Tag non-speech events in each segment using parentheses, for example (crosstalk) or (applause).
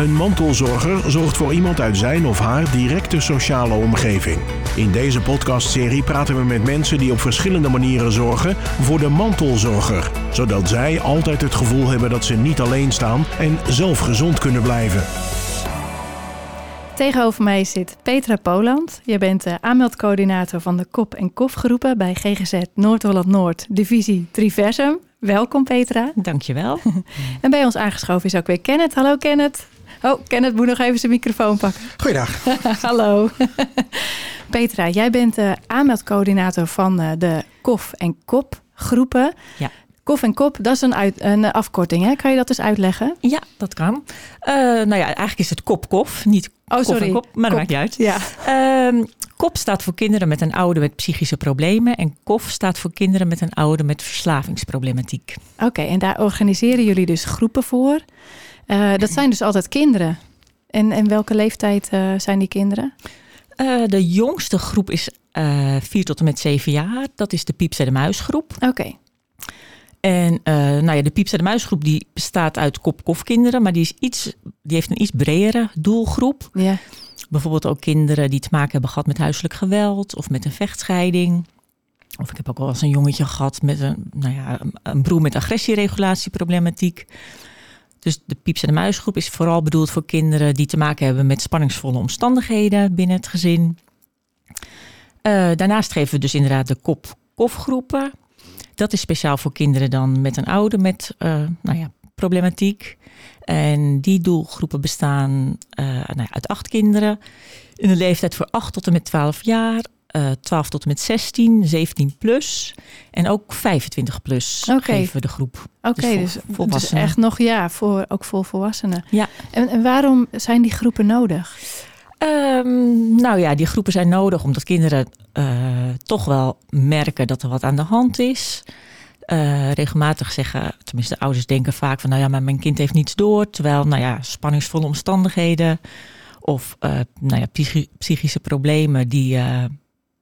Een mantelzorger zorgt voor iemand uit zijn of haar directe sociale omgeving. In deze podcastserie praten we met mensen die op verschillende manieren zorgen voor de mantelzorger, zodat zij altijd het gevoel hebben dat ze niet alleen staan en zelf gezond kunnen blijven. Tegenover mij zit Petra Poland. Je bent de aanmeldcoördinator van de Kop- en Kofgroepen bij GGZ Noord-Holland-Noord, divisie Triversum. Welkom Petra. Dankjewel. (laughs) En bij ons aangeschoven is ook weer Kenneth. Hallo Kenneth. Oh, Kenneth moet nog even zijn microfoon pakken. Goeiedag. (laughs) Hallo. (laughs) Petra, jij bent de aanmeldcoördinator van eh, de Kof- en Kopgroepen. Ja. Kof en Kop, dat is een, uit, een afkorting, hè? Kan je dat eens uitleggen? Ja, dat kan. Eh, nou ja, eigenlijk is het kop-kof, niet Oh, kof sorry. en kop, maar dat Kop. maakt niet uit. Ja. Ehm, kop staat voor kinderen met een ouder met psychische problemen en kof staat voor kinderen met een ouder met verslavingsproblematiek. Oké, en daar organiseren jullie dus groepen voor. Eh, dat zijn dus altijd kinderen. En, en welke leeftijd eh, zijn die kinderen? Eh, de jongste groep is 4 tot en met 7 jaar. Dat is de Pieps en de Muisgroep. Oké, En nou ja, de Pieps en de Muisgroep die bestaat uit kop-kof kinderen, maar die, is iets, die heeft een iets bredere doelgroep. ja. Bijvoorbeeld ook kinderen die te maken hebben gehad met huiselijk geweld of met een vechtscheiding. Of ik heb ook wel eens een jongetje gehad met een, nou ja, een broer met agressieregulatieproblematiek. Dus de Pieps en de Muisgroep is vooral bedoeld voor kinderen die te maken hebben met spanningsvolle omstandigheden binnen het gezin. Eh, daarnaast geven we dus inderdaad de kop-kofgroepen. Dat is speciaal voor kinderen dan met een ouder met eh, nou ja, problematiek. En die doelgroepen bestaan eh, nou ja, uit acht kinderen. In de leeftijd voor 8 tot en met 12 jaar. Eh 12 tot en met 16, 17 plus. En ook 25 plus Oké. geven we de groep. Oké, Dus voor dus, dus echt nog ja, voor, ook voor volwassenen. Ja. En, en waarom zijn die groepen nodig? Ehm, nou ja, die groepen zijn nodig omdat kinderen eh, toch wel merken dat er wat aan de hand is. Eh, regelmatig zeggen, tenminste de ouders denken vaak van, nou ja, maar mijn kind heeft niets door. Terwijl, nou ja, spanningsvolle omstandigheden of eh, nou ja, psychi- psychische problemen die, eh,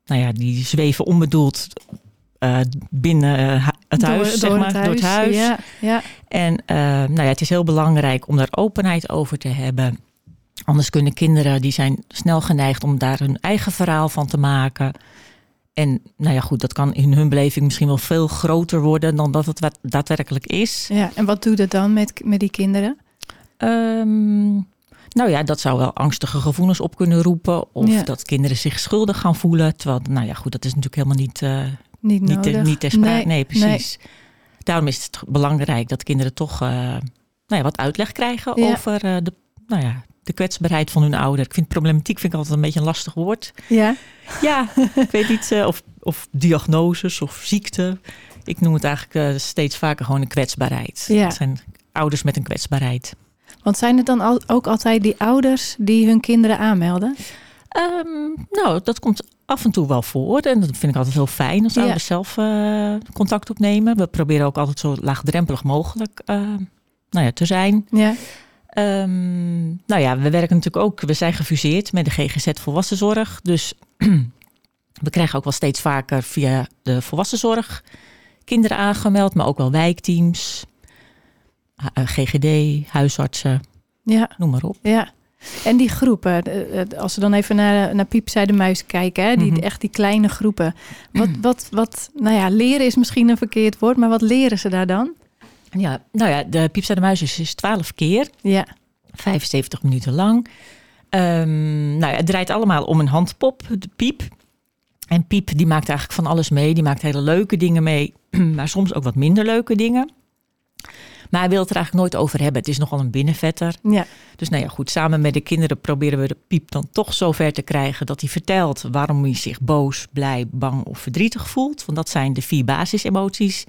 nou ja, die zweven onbedoeld eh, binnen eh, het huis, zeg maar, door het huis. Ja, ja. En eh, nou ja, het is heel belangrijk om daar openheid over te hebben. Anders kunnen kinderen, die zijn snel geneigd om daar hun eigen verhaal van te maken. En nou ja, goed, dat kan in hun beleving misschien wel veel groter worden dan dat het wat daadwerkelijk is. ja. En wat doet het dan met, met die kinderen? Ehm, nou ja, dat zou wel angstige gevoelens op kunnen roepen. Of Ja. dat kinderen zich schuldig gaan voelen. Terwijl, nou ja, goed, dat is natuurlijk helemaal niet, eh, Niet niet, nodig. te, niet ter sprake. Nee, nee. precies. Daarom is het belangrijk dat kinderen toch eh, nou ja, wat uitleg krijgen Ja. over eh, de, nou ja, de kwetsbaarheid van hun ouder. Ik vind problematiek vind ik altijd een beetje een lastig woord. Ja, Ja, ik weet niet eh, of, of diagnoses of ziekte. Ik noem het eigenlijk eh, steeds vaker gewoon een kwetsbaarheid. Ja. Zijn ouders met een kwetsbaarheid. Want zijn het dan al, ook altijd die ouders die hun kinderen aanmelden? Ehm, nou, dat komt af en toe wel voor. En dat vind ik altijd heel fijn als Ja. ouders zelf eh, contact opnemen. We proberen ook altijd zo laagdrempelig mogelijk eh, nou ja, te zijn. Ja, Ehm, nou ja, we werken natuurlijk ook, we zijn gefuseerd met de GGZ Volwassenzorg. Dus (clears throat) we krijgen ook wel steeds vaker via de volwassenzorg kinderen aangemeld, maar ook wel wijkteams, GGD, huisartsen, ja, noem maar op. ja. En die groepen, eh, eh, als we dan even naar, naar de muis kijken, hè, die, Mhm. echt die kleine groepen. Wat, (clears throat) wat, wat, nou ja, leren is misschien een verkeerd woord, maar wat leren ze daar dan? Ja, nou ja, de Piepsta de Muis is, is 12 keer, Ja, 75 minuten lang. Ehm, nou ja, het draait allemaal om een handpop, de Piep. En Piep die maakt eigenlijk van alles mee. Die maakt hele leuke dingen mee, (clears throat) maar soms ook wat minder leuke dingen. Maar hij wil het er eigenlijk nooit over hebben. Het is nogal een binnenvetter. ja, Dus nou ja, goed, samen met de kinderen proberen we de Piep dan toch zover te krijgen dat hij vertelt waarom hij zich boos, blij, bang of verdrietig voelt. Want dat zijn de vier basisemoties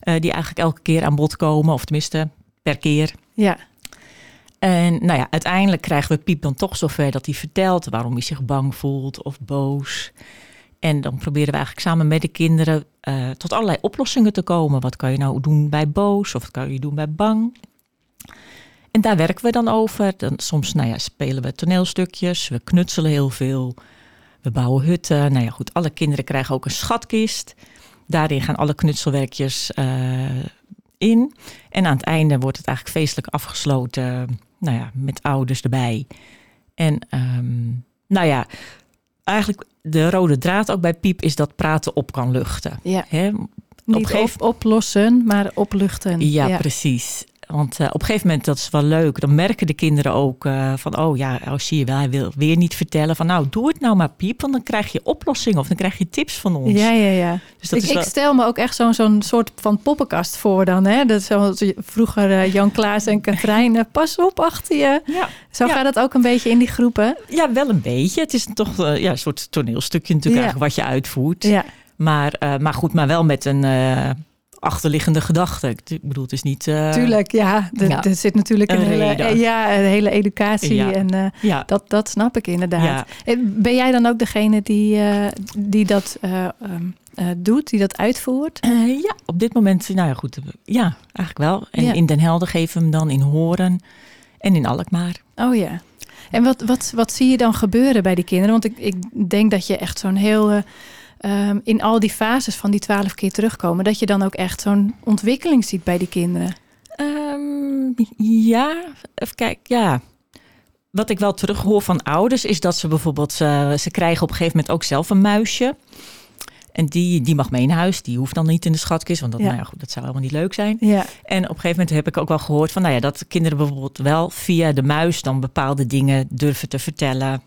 eh, die eigenlijk elke keer aan bod komen, of tenminste per keer. ja, En nou ja, uiteindelijk krijgen we Piep dan toch zover dat hij vertelt waarom hij zich bang voelt of boos. En dan proberen we eigenlijk samen met de kinderen eh, tot allerlei oplossingen te komen. Wat kan je nou doen bij boos of wat kan je doen bij bang? En daar werken we dan over. Dan, soms nou ja, spelen we toneelstukjes, we knutselen heel veel. We bouwen hutten. Nou ja, goed, alle kinderen krijgen ook een schatkist. Daarin gaan alle knutselwerkjes eh, in. En aan het einde wordt het eigenlijk feestelijk afgesloten nou ja, met ouders erbij. En ehm, nou ja, eigenlijk de rode draad ook bij Piep is dat praten op kan luchten. Ja. Hè? Niet gegeven- op, oplossen, maar opluchten. Ja, precies. Want eh, op een gegeven moment, dat is wel leuk, dan merken de kinderen ook eh, van, oh ja, oh, zie je wel, hij wil weer niet vertellen van, nou, doe het nou maar, Piep, want dan krijg je oplossingen of dan krijg je tips van ons. Ja, ja, ja. Dus dat ik, is ik stel me ook echt zo'n zo'n soort van poppenkast voor dan. Hè? Dat zoals vroeger eh, Jan Klaas en Katrijn. pas op achter je. ja, Zo Ja. gaat het ook een beetje in die groepen. ja, wel een beetje. Het is toch ja, een soort toneelstukje natuurlijk Ja. eigenlijk wat je uitvoert. Ja, Maar, maar goed, maar wel met een achterliggende gedachte. Ik bedoel, het is niet... eh, tuurlijk. Ja, er, ja. zit natuurlijk een, Een hele, ja, een hele educatie. Ja. En eh, Ja, dat, dat snap ik inderdaad. Eh, Ben jij dan ook degene die, die dat eh, ehm, eh, doet, die dat uitvoert? Ja, op dit moment, nou ja, goed. Ja, eigenlijk wel. En in Den Helder geven we hem dan in Horen en in Alkmaar. Oh ja. En wat, wat, wat zie je dan gebeuren bij die kinderen? Want ik, ik denk dat je echt zo'n heel... eh, ehm, in al die fases van die twaalf keer terugkomen... dat je dan ook echt zo'n ontwikkeling ziet bij die kinderen. Ehm, ja, even kijken, ja. Wat ik wel terughoor van ouders is dat ze bijvoorbeeld, eh, ze krijgen op een gegeven moment ook zelf een muisje. En die, die mag mee naar huis. Die hoeft dan niet in de schatkist, want dat, Ja. nou ja, goed, dat zou helemaal niet leuk zijn. Ja, En op een gegeven moment heb ik ook wel gehoord van, nou ja, dat kinderen bijvoorbeeld wel via de muis dan bepaalde dingen durven te vertellen.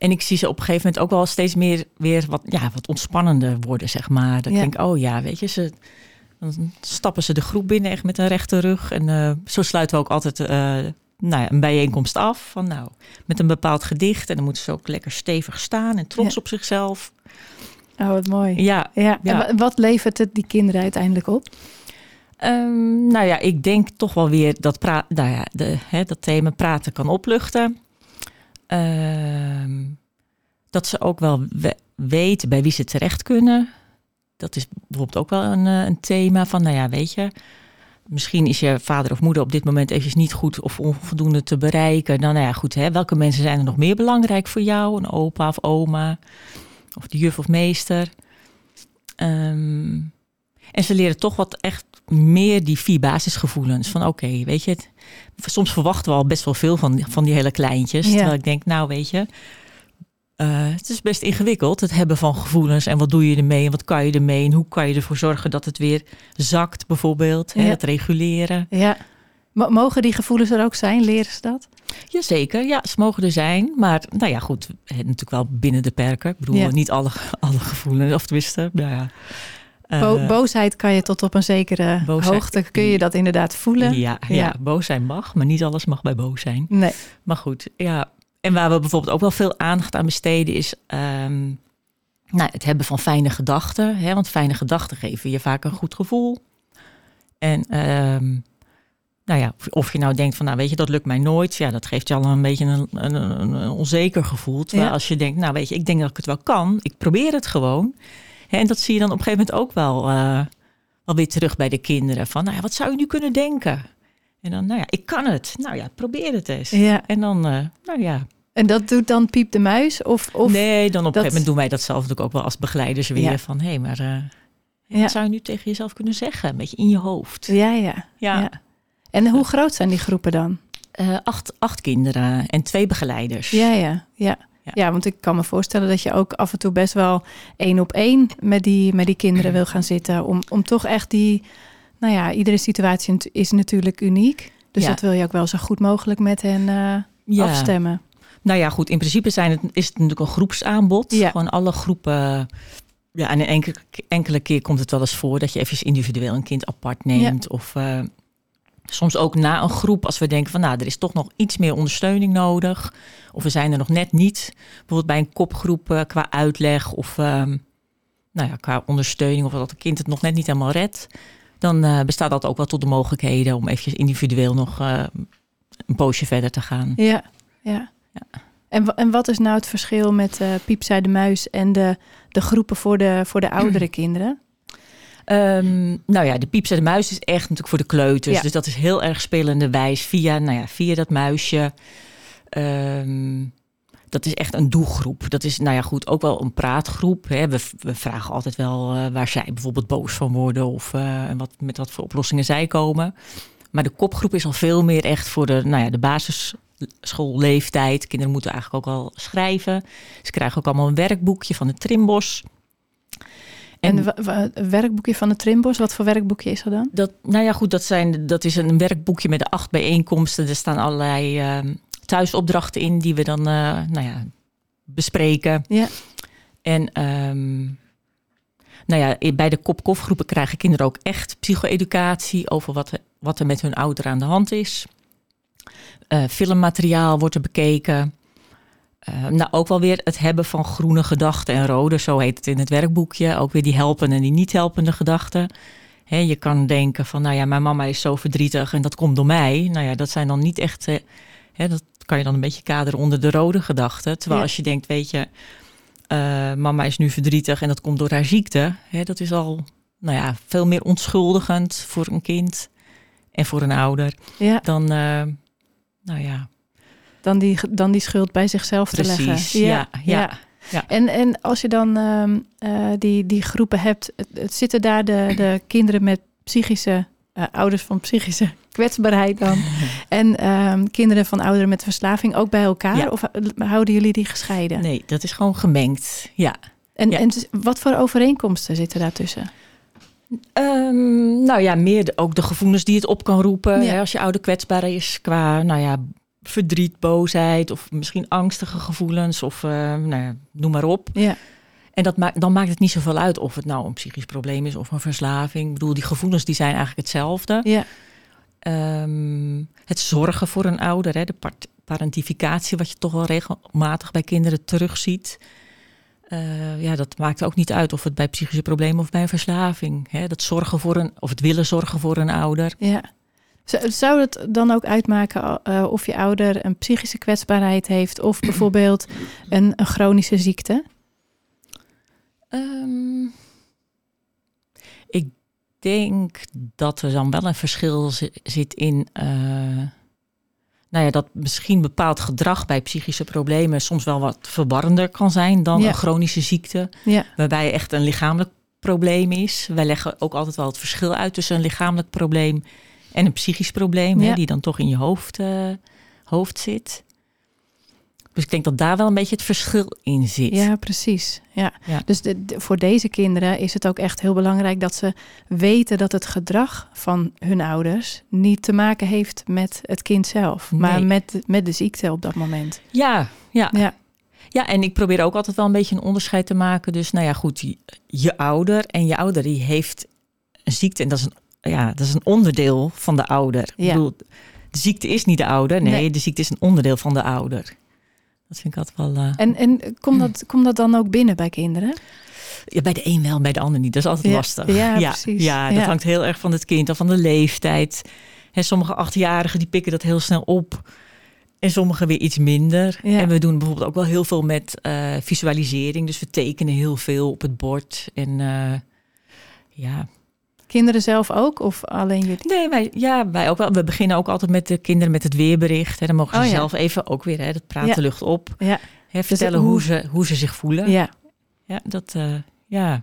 En ik zie ze op een gegeven moment ook wel steeds meer weer wat, ja, wat ontspannender worden, zeg maar. Dat Ja. ik denk, oh ja, weet je, ze, dan stappen ze de groep binnen echt met een rechte rug. En eh, zo sluiten we ook altijd eh, nou ja, een bijeenkomst af. Van, nou, met een bepaald gedicht. En dan moeten ze ook lekker stevig staan en trots Ja. op zichzelf. oh wat mooi. Ja, Ja. Ja. En wa- wat levert het die kinderen uiteindelijk op? Ehm, nou ja, ik denk toch wel weer dat, pra nou ja, de, hè, dat thema praten kan opluchten. Ehm, dat ze ook wel we- weten bij wie ze terecht kunnen. Dat is bijvoorbeeld ook wel een, eh, een thema van, nou ja, weet je, misschien is je vader of moeder op dit moment eventjes niet goed of onvoldoende te bereiken. Dan, nou ja, goed, hè, welke mensen zijn er nog meer belangrijk voor jou? Een opa of oma of de juf of meester. Ehm, en ze leren toch wat echt meer die vier basisgevoelens. Van oké, weet je, het, soms verwachten we al best wel veel van, van die hele kleintjes. Ja. Terwijl ik denk, nou weet je, eh, het is best ingewikkeld, het hebben van gevoelens. En wat doe je ermee en wat kan je ermee? En hoe kan je ervoor zorgen dat het weer zakt bijvoorbeeld? Hè, het reguleren. Ja. Mo- mogen die gevoelens er ook zijn? Leren ze dat? Jazeker, ja, ze mogen er zijn. Maar nou ja, goed, natuurlijk wel binnen de perken. Ik bedoel, Ja. niet alle, alle gevoelens, of tenminste, nou ja. Bo- eh, boosheid kan je tot op een zekere boosheid- hoogte, kun je dat inderdaad voelen? Ja, ja. Ja. boos zijn mag, maar niet alles mag bij boos zijn. Nee. Maar goed, ja. En waar we bijvoorbeeld ook wel veel aandacht aan besteden is ehm, nou, het hebben van fijne gedachten. Hè? Want fijne gedachten geven je vaak een goed gevoel. En ehm, nou ja, of- je nou denkt van, nou weet je, dat lukt mij nooit. Ja, dat geeft je al een beetje een, een, een, een onzeker gevoel. Terwijl Ja. als je denkt, nou weet je, ik denk dat ik het wel kan. Ik probeer het gewoon. En dat zie je dan op een gegeven moment ook wel, eh, wel weer terug bij de kinderen. Van, nou ja, wat zou je nu kunnen denken? En dan, nou ja, ik kan het. Nou ja, probeer het eens. Ja. En dan, eh, nou ja. En dat doet dan Piep de Muis? Of, of... nee, dan op een gegeven moment doen wij dat zelf natuurlijk ook wel als begeleiders weer. Ja. Van, hé, hey, maar Ja. wat zou je nu tegen jezelf kunnen zeggen? Een beetje in je hoofd. Ja, ja. Ja. En hoe groot zijn die groepen dan? Acht, acht kinderen en twee begeleiders. Ja, ja, ja. Ja. Ja, want ik kan me voorstellen dat je ook af en toe best wel één op één met die, met die kinderen (clears throat) wil gaan zitten. Om, om toch echt die, nou ja, iedere situatie is natuurlijk uniek. Dus Ja. dat wil je ook wel zo goed mogelijk met hen eh, Ja. afstemmen. Nou ja, goed. In principe zijn het, is het natuurlijk een groepsaanbod. Gewoon alle groepen. Ja, en een enkele, enkele keer komt het wel eens voor dat je even individueel een kind apart neemt. Of eh, soms ook na een groep, als we denken van nou, er is toch nog iets meer ondersteuning nodig. Of we zijn er nog net niet. Bijvoorbeeld bij een kopgroep eh, qua uitleg of ehm, nou ja, qua ondersteuning. Of dat het kind het nog net niet helemaal redt. Dan eh, bestaat dat ook wel tot de mogelijkheden om eventjes individueel nog eh, een poosje verder te gaan. Ja, ja. En, wa- en wat is nou het verschil met Piep zei de Muis en de, de groepen voor de, voor de oudere kinderen? Ehm, nou ja, de pieps en de muis is echt natuurlijk voor de kleuters. Ja. Dus dat is heel erg spelende wijs via, nou ja, via dat muisje. Ehm, dat is echt een doelgroep. Dat is, nou ja, goed, ook wel een praatgroep. Hè. We, we vragen altijd wel eh, waar zij bijvoorbeeld boos van worden of eh, en wat, met wat voor oplossingen zij komen. Maar de kopgroep is al veel meer echt voor de, nou ja, de basisschoolleeftijd. Kinderen moeten eigenlijk ook al schrijven. Ze krijgen ook allemaal een werkboekje van de Trimbos. En, en een werkboekje van de Trimbos, wat voor werkboekje is dat dan? Dat, nou ja, goed, dat, zijn, dat is een werkboekje met de acht bijeenkomsten. Er staan allerlei uh, thuisopdrachten in die we dan uh, nou ja, bespreken. Ja. En um, nou ja, bij de kop-kofgroepen krijgen kinderen ook echt psycho-educatie over wat, wat er met hun ouder aan de hand is. Uh, filmmateriaal wordt er bekeken. Uh, nou, ook wel weer het hebben van groene gedachten en rode, zo heet het in het werkboekje. Ook weer die helpende en die niet helpende gedachten. He, je kan denken van, nou ja, mijn mama is zo verdrietig en dat komt door mij. Nou ja, dat zijn dan niet echt, uh, dat kan je dan een beetje kaderen onder de rode gedachten. Terwijl ja. als je denkt, weet je, uh, mama is nu verdrietig en dat komt door haar ziekte. Dat is al nou ja, veel meer onschuldigend voor een kind en voor een ouder ja. dan, uh, nou ja. Dan die, dan die schuld bij zichzelf Precies, te leggen. Ja, ja, ja. ja. En, en als je dan uh, die, die groepen hebt, het, zitten daar de, de kinderen met psychische, ouders van psychische (laughs) kwetsbaarheid dan. (laughs) en um, kinderen van ouderen met verslaving ook bij elkaar? Ja. Of houden jullie die gescheiden? Nee, dat is gewoon gemengd. Ja. En, ja. en wat voor overeenkomsten zitten daartussen? Um, nou ja, meer de, ook de gevoelens die het op kan roepen. Hè, als je ouder kwetsbaar is qua, nou ja, verdriet, boosheid of misschien angstige gevoelens of uh, nou ja, noem maar op. Ja. En dat maakt, dan maakt het niet zoveel uit of het nou een psychisch probleem is of een verslaving. Ik bedoel, die gevoelens die zijn eigenlijk hetzelfde. Ja. Um, het zorgen voor een ouder, hè, de part parentificatie, wat je toch wel regelmatig bij kinderen terugziet. Uh, ja, dat maakt ook niet uit of het bij psychische problemen of bij een verslaving. Hè, dat zorgen voor een, of het willen zorgen voor een ouder. Ja. Zou het dan ook uitmaken uh, of je ouder een psychische kwetsbaarheid heeft of (clears throat) bijvoorbeeld een, een chronische ziekte? Um, ik denk dat er dan wel een verschil zit in. Uh, nou ja, dat misschien bepaald gedrag bij psychische problemen soms wel wat verwarrender kan zijn dan ja. een chronische ziekte. Ja. Waarbij echt een lichamelijk probleem is. Wij leggen ook altijd wel het verschil uit tussen een lichamelijk probleem en een psychisch probleem, ja. hè, die dan toch in je hoofd, uh, hoofd zit. Dus ik denk dat daar wel een beetje het verschil in zit. Ja, precies. Ja. Ja. Dus de, de, voor deze kinderen is het ook echt heel belangrijk dat ze weten dat het gedrag van hun ouders niet te maken heeft met het kind zelf, Nee. maar met, met de ziekte op dat moment. Ja, ja. Ja, Ja, en ik probeer ook altijd wel een beetje een onderscheid te maken. Dus nou ja, goed, je, je ouder en je ouder die heeft een ziekte en dat is een, ja, dat is een onderdeel van de ouder. Ik bedoel, de ziekte is niet de ouder, nee, Nee. de ziekte is een onderdeel van de ouder. Dat vind ik altijd wel. eh, En, en komt, dat, (clears throat) komt dat dan ook binnen bij kinderen? ja, bij de een wel, bij de ander niet. Dat is altijd Ja, lastig. ja, ja, precies. ja, dat Ja. hangt heel erg van het kind of van de leeftijd. Hè, sommige achtjarigen die pikken dat heel snel op. En sommigen weer iets minder. En we doen bijvoorbeeld ook wel heel veel met eh, visualisering. Dus we tekenen heel veel op het bord. En eh, ja, Kinderen zelf ook of alleen jullie? nee, wij, ja, wij ook wel. We beginnen ook altijd met de kinderen met het weerbericht. Hè. Dan mogen ze Oh ja. zelf even ook weer, hè, dat praten Ja. lucht op. Ja, Hè, vertellen hoe- hoe, ze, hoe ze zich voelen. ja. Ja, dat, eh, ja.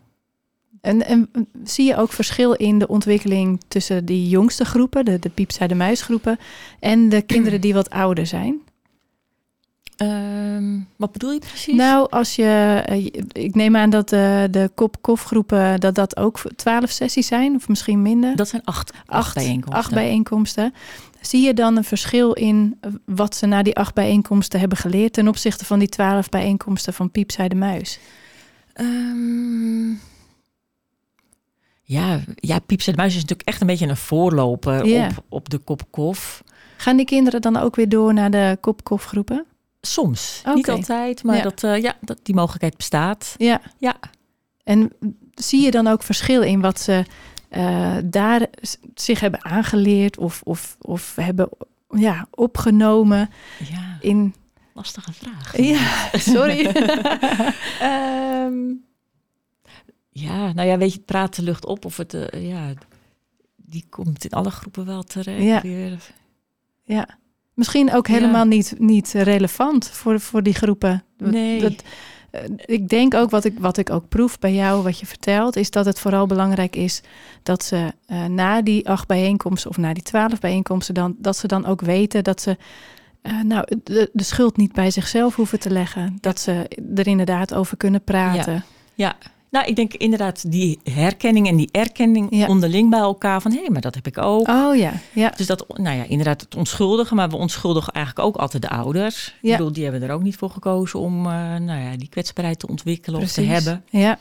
En, en zie je ook verschil in de ontwikkeling tussen die jongste groepen, de, de piepsij de muisgroepen, en de kinderen die wat ouder zijn? Ehm, wat bedoel je precies? Nou, als je, eh, ik neem aan dat eh, de kop-kof-groepen, dat dat ook twaalf sessies zijn, of misschien minder. Dat zijn acht, acht, bijeenkomsten. Acht bijeenkomsten. Zie je dan een verschil in wat ze na die acht bijeenkomsten hebben geleerd ten opzichte van die twaalf bijeenkomsten van Piepsij de Muis? Ehm, ja, ja, de Muis is natuurlijk echt een beetje een voorloper op, op de kop kof. Gaan die kinderen dan ook weer door naar de kop-kof-groepen? Soms, niet altijd, maar Ja. dat, eh, ja, dat, die mogelijkheid bestaat. Ja. Ja. En zie je dan ook verschil in wat ze eh, daar zich hebben aangeleerd of, of, of hebben ja, opgenomen Ja, in... lastige vraag. Ja, (laughs) sorry. (laughs) Ehm, ja, nou ja, weet je, de lucht op of het, eh, ja, die komt in alle groepen wel terecht. Ja. Weer. ja. Misschien ook Ja. helemaal niet, niet relevant voor, voor die groepen. Nee. Dat, eh, ik denk ook wat ik, wat ik ook proef bij jou, wat je vertelt, is dat het vooral belangrijk is dat ze eh, na die acht bijeenkomsten of na die twaalf bijeenkomsten, dan, dat ze dan ook weten dat ze eh, nou, de, de schuld niet bij zichzelf hoeven te leggen. Dat ze er inderdaad over kunnen praten. Ja, nou, ik denk inderdaad die herkenning en die erkenning onderling bij elkaar van hé, hey, maar dat heb ik ook. Oh ja, ja. Dus dat, nou ja, inderdaad het onschuldigen, maar we onschuldigen eigenlijk ook altijd de ouders. Ja. Ik bedoel, die hebben er ook niet voor gekozen om uh, nou ja, die kwetsbaarheid te ontwikkelen of te hebben. Ja.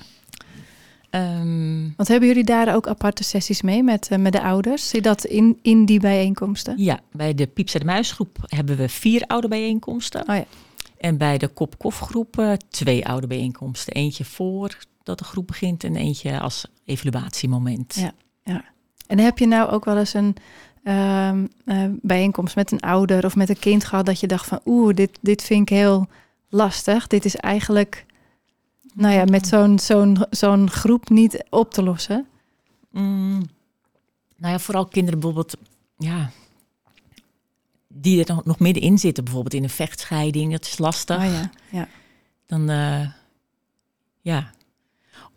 Um, Want hebben jullie daar ook aparte sessies mee met, uh, met de ouders? Zie dat in, in die bijeenkomsten? Ja, bij de Pieps en de Muisgroep hebben we vier oude bijeenkomsten. Oh ja. En bij de Kop-Kof-groep uh, twee oude bijeenkomsten. Eentje voor dat de groep begint en eentje als evaluatiemoment. Ja, ja. En heb je nou ook wel eens een uh, uh, bijeenkomst met een ouder of met een kind gehad dat je dacht van oeh, dit, dit vind ik heel lastig. Dit is eigenlijk, nou ja, met zo'n zo'n zo'n groep niet op te lossen? Mm, nou ja, vooral kinderen bijvoorbeeld, ja, die er nog middenin zitten, bijvoorbeeld in een vechtscheiding, dat is lastig. Oh ja, ja. Dan, uh, ja,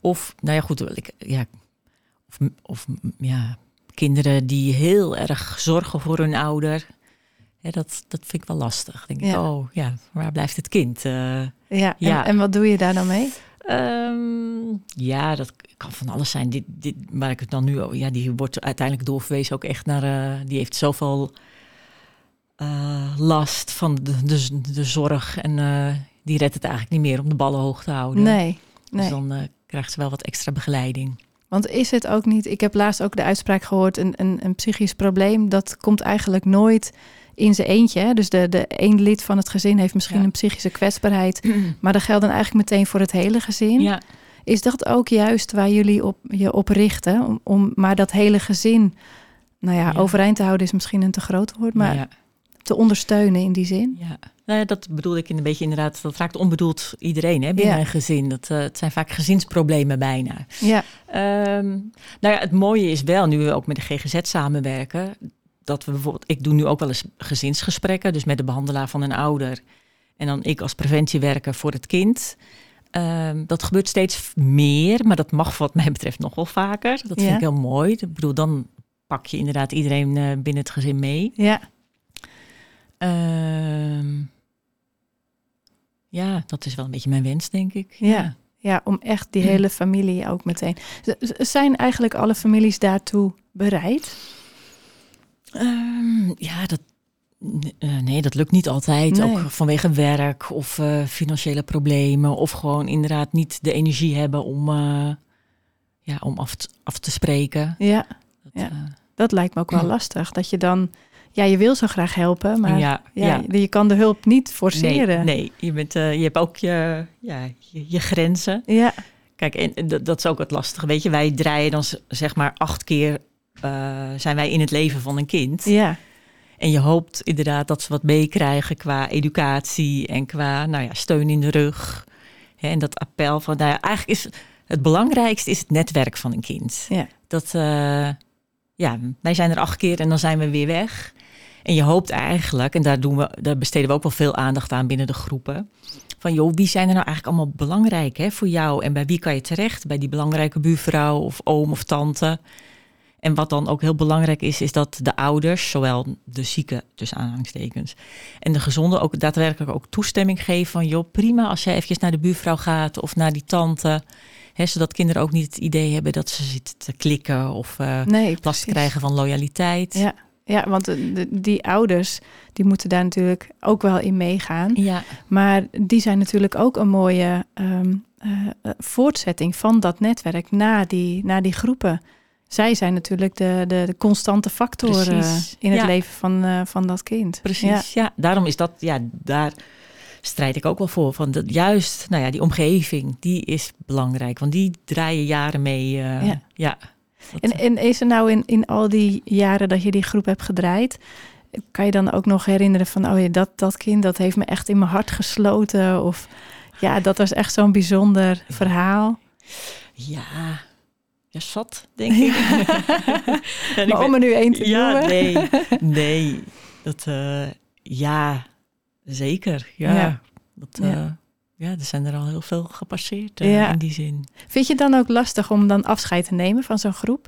of, nou ja, goed, ik, ja, of, of ja, kinderen die heel erg zorgen voor hun ouder. Ja, dat, dat vind ik wel lastig. Denk ik, oh ja, waar blijft het kind? Uh, ja, ja. En, en, wat doe je daar dan mee? Um, ja, dat kan van alles zijn. Dit, dit, waar ik het dan nu ja, die wordt uiteindelijk doorverwezen ook echt naar, uh, die heeft zoveel uh, last van de, de, de zorg en die redt het eigenlijk niet meer om de ballen hoog te houden. Nee, nee. Dus dan krijgt ze wel wat extra begeleiding. Want is het ook niet, ik heb laatst ook de uitspraak gehoord, een, een, een psychisch probleem, dat komt eigenlijk nooit in zijn eentje. Hè? Dus de, de één lid van het gezin heeft misschien een psychische kwetsbaarheid, (clears throat) maar dat geldt dan eigenlijk meteen voor het hele gezin. Ja. Is dat ook juist waar jullie op, je op richten? Om, om maar dat hele gezin, nou ja, overeind te houden is misschien een te groot woord, maar te ondersteunen in die zin? Ja. Nou ja, dat bedoel ik in een beetje inderdaad. Dat raakt onbedoeld iedereen hè, binnen een gezin. Dat, uh, het zijn vaak gezinsproblemen bijna. Ja. Um, nou ja, het mooie is wel, nu we ook met de GGZ samenwerken, dat we bijvoorbeeld, ik doe nu ook wel eens gezinsgesprekken, dus met de behandelaar van een ouder. En dan ik als preventiewerker voor het kind. Um, dat gebeurt steeds meer, maar dat mag wat mij betreft nog wel vaker. Dat vind ik heel mooi. Ik bedoel, dan pak je inderdaad iedereen uh, binnen het gezin mee. Ja. Um, ja, dat is wel een beetje mijn wens, denk ik. Ja, ja om echt die hele familie ook meteen. Zijn eigenlijk alle families daartoe bereid? Um, ja, dat, uh, nee, dat lukt niet altijd. Nee. Ook vanwege werk of uh, financiële problemen. Of gewoon inderdaad niet de energie hebben om, uh, ja, om af, te, af te spreken. Ja, dat, ja. dat lijkt me ook wel lastig. Dat je dan ja, je wil zo graag helpen, maar ja, ja, je kan de hulp niet forceren. Nee, nee. Je, bent, uh, je hebt ook je, ja, je, je, grenzen. Ja. Kijk, en dat, is ook het lastige. Weet je, wij draaien dan zeg maar acht keer uh, zijn wij in het leven van een kind. Ja. En je hoopt inderdaad dat ze wat meekrijgen qua educatie en qua nou ja, steun in de rug. en dat appel van, nou ja, eigenlijk is het belangrijkste is het netwerk van een kind. Ja. Dat, uh, ja, wij zijn er acht keer en dan zijn we weer weg. En je hoopt eigenlijk, en daar, doen we, daar besteden we ook wel veel aandacht aan binnen de groepen. Van joh, wie zijn er nou eigenlijk allemaal belangrijk hè, voor jou? En bij wie kan je terecht? Bij die belangrijke buurvrouw of oom of tante. En wat dan ook heel belangrijk is, is dat de ouders, zowel de zieke, dus aanhangstekens, en de gezonde ook daadwerkelijk ook toestemming geven van joh, prima als jij eventjes naar de buurvrouw gaat of naar die tante. Hè, zodat kinderen ook niet het idee hebben dat ze zitten te klikken of uh, nee, last krijgen van loyaliteit. Ja. Ja, want de, die ouders die moeten daar natuurlijk ook wel in meegaan. Ja. Maar die zijn natuurlijk ook een mooie um, uh, voortzetting van dat netwerk naar die, naar die groepen. Zij zijn natuurlijk de, de, de constante factoren in het leven van, uh, van dat kind. Precies, ja. ja. Daarom is dat, ja, daar strijd ik ook wel voor. Van dat juist, nou ja, die omgeving, die is belangrijk. Want die draaien jaren mee. ja. En, en is er nou in, in al die jaren dat je die groep hebt gedraaid, kan je dan ook nog herinneren van, oh ja, dat, dat kind, dat heeft me echt in mijn hart gesloten? Of ja, dat was echt zo'n bijzonder verhaal. Ja, ja, zat, denk ik. (laughs) ja, maar om er nu één te ja, noemen. nee, (laughs) nee. Dat, uh, ja, zeker. Ja. ja. Dat, uh, ja, er zijn er al heel veel gepasseerd uh, Ja. in die zin. Vind je het dan ook lastig om dan afscheid te nemen van zo'n groep?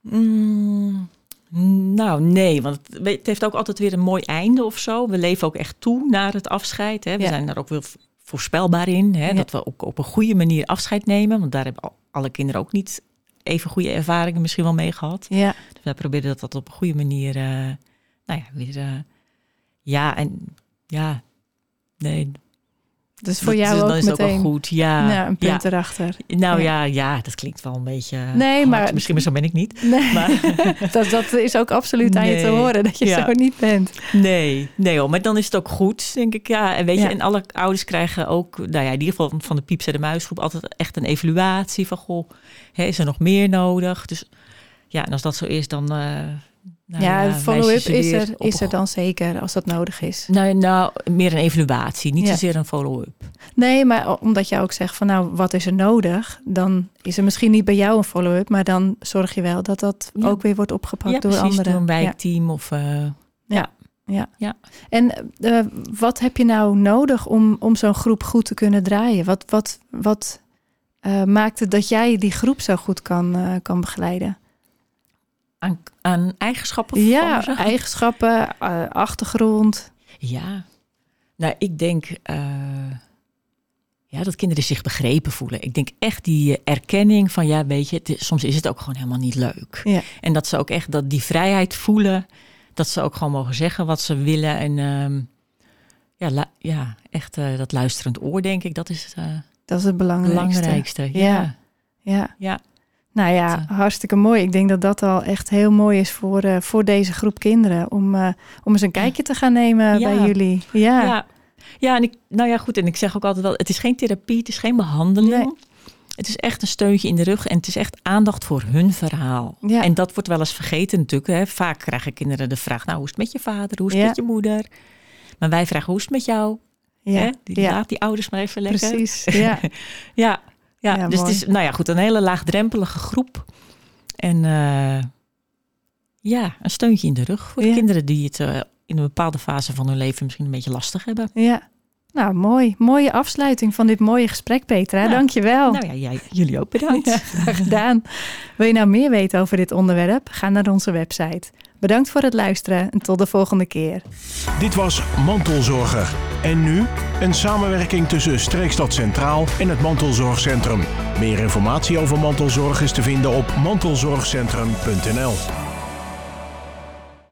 Mm, nou, nee, want het, heeft ook altijd weer een mooi einde of zo. We leven ook echt toe naar het afscheid. Hè. We Ja. zijn daar ook wel voorspelbaar in. Hè, Ja. Dat we ook op een goede manier afscheid nemen. Want daar hebben al- alle kinderen ook niet even goede ervaringen misschien wel mee gehad. Ja, Dus wij proberen dat, dat op een goede manier, eh, nou ja, weer, eh, ja, en ja, nee. Dus voor dat- jou dus ook dan is het ook meteen wel goed. Ja, ja, een punt ja. erachter. Nou Ja. ja. ja, dat klinkt wel een beetje. Nee, hard. maar- Misschien maar zo ben ik niet. Nee, (laughs) Maar (laughs) dat, dat is ook absoluut aan je te horen dat je zo niet bent. Nee, nee hoor, maar dan is het ook goed, denk ik. Ja, en weet je, en alle ouders krijgen ook, nou ja, in ieder geval van de Pieps en de Muisgroep, altijd echt een evaluatie van, goh, hè, is er nog meer nodig? Dus ja, en als dat zo is, dan. eh nou ja, je follow-up is er, is er dan zeker als dat nodig is. Nou, nou, meer een evaluatie, niet Ja. zozeer een follow-up. Nee, maar omdat je ook zegt van nou, wat is er nodig? Dan is er misschien niet bij jou een follow-up, maar dan zorg je wel dat dat Ja. ook weer wordt opgepakt Ja, door precies, anderen. door een Ja. wijkteam of... eh, En eh, wat heb je nou nodig om, om zo'n groep goed te kunnen draaien? Wat, wat, wat eh, maakt het dat jij die groep zo goed kan, kan begeleiden? Aan, aan eigenschappen van Ja, ze. eigenschappen, eh, achtergrond. Ja, nou, ik denk eh, ja, dat kinderen zich begrepen voelen. Ik denk echt die eh, erkenning van, ja, weet je, is- soms is het ook gewoon helemaal niet leuk. Ja. En dat ze ook echt dat die vrijheid voelen, dat ze ook gewoon mogen zeggen wat ze willen. En ehm, ja, ja, echt dat luisterend oor, denk ik, dat is Dat is het het belangrijkste. belangrijkste. Ja. Ja, Ja. ja. Nou ja, hartstikke mooi. Ik denk dat dat al echt heel mooi is voor, eh, voor deze groep kinderen. Om, eh, om eens een kijkje te gaan nemen Ja. bij jullie. Ja, Ja. ja. en ik, nou ja, goed. En ik zeg ook altijd wel, het is geen therapie, het is geen behandeling. Nee. Het is echt een steuntje in de rug en het is echt aandacht voor hun verhaal. Ja. En dat wordt wel eens vergeten natuurlijk. Hè. Vaak krijgen kinderen de vraag, nou, hoe is het met je vader? Hoe is het met je moeder? Maar wij vragen, hoe is het met jou? ja, Hè? Die. Laat die ouders maar even lekker. precies. (laughs) Ja. Ja, ja, Ja, dus mooi. het is, nou ja, goed, een hele laagdrempelige groep. En eh, ja, een steuntje in de rug voor de kinderen die het eh, in een bepaalde fase van hun leven misschien een beetje lastig hebben. ja. Nou, mooi. Mooie afsluiting van dit mooie gesprek, Petra. Je wel. Nou ja, jij, jullie ook bedankt. Ja, graag gedaan. Wil je nou meer weten over dit onderwerp? Ga naar onze website. Bedankt voor het luisteren en tot de volgende keer. Dit was Mantelzorger. En nu een samenwerking tussen Streekstad Centraal en het Mantelzorgcentrum. Meer informatie over mantelzorg is te vinden op mantelzorgcentrum.nl.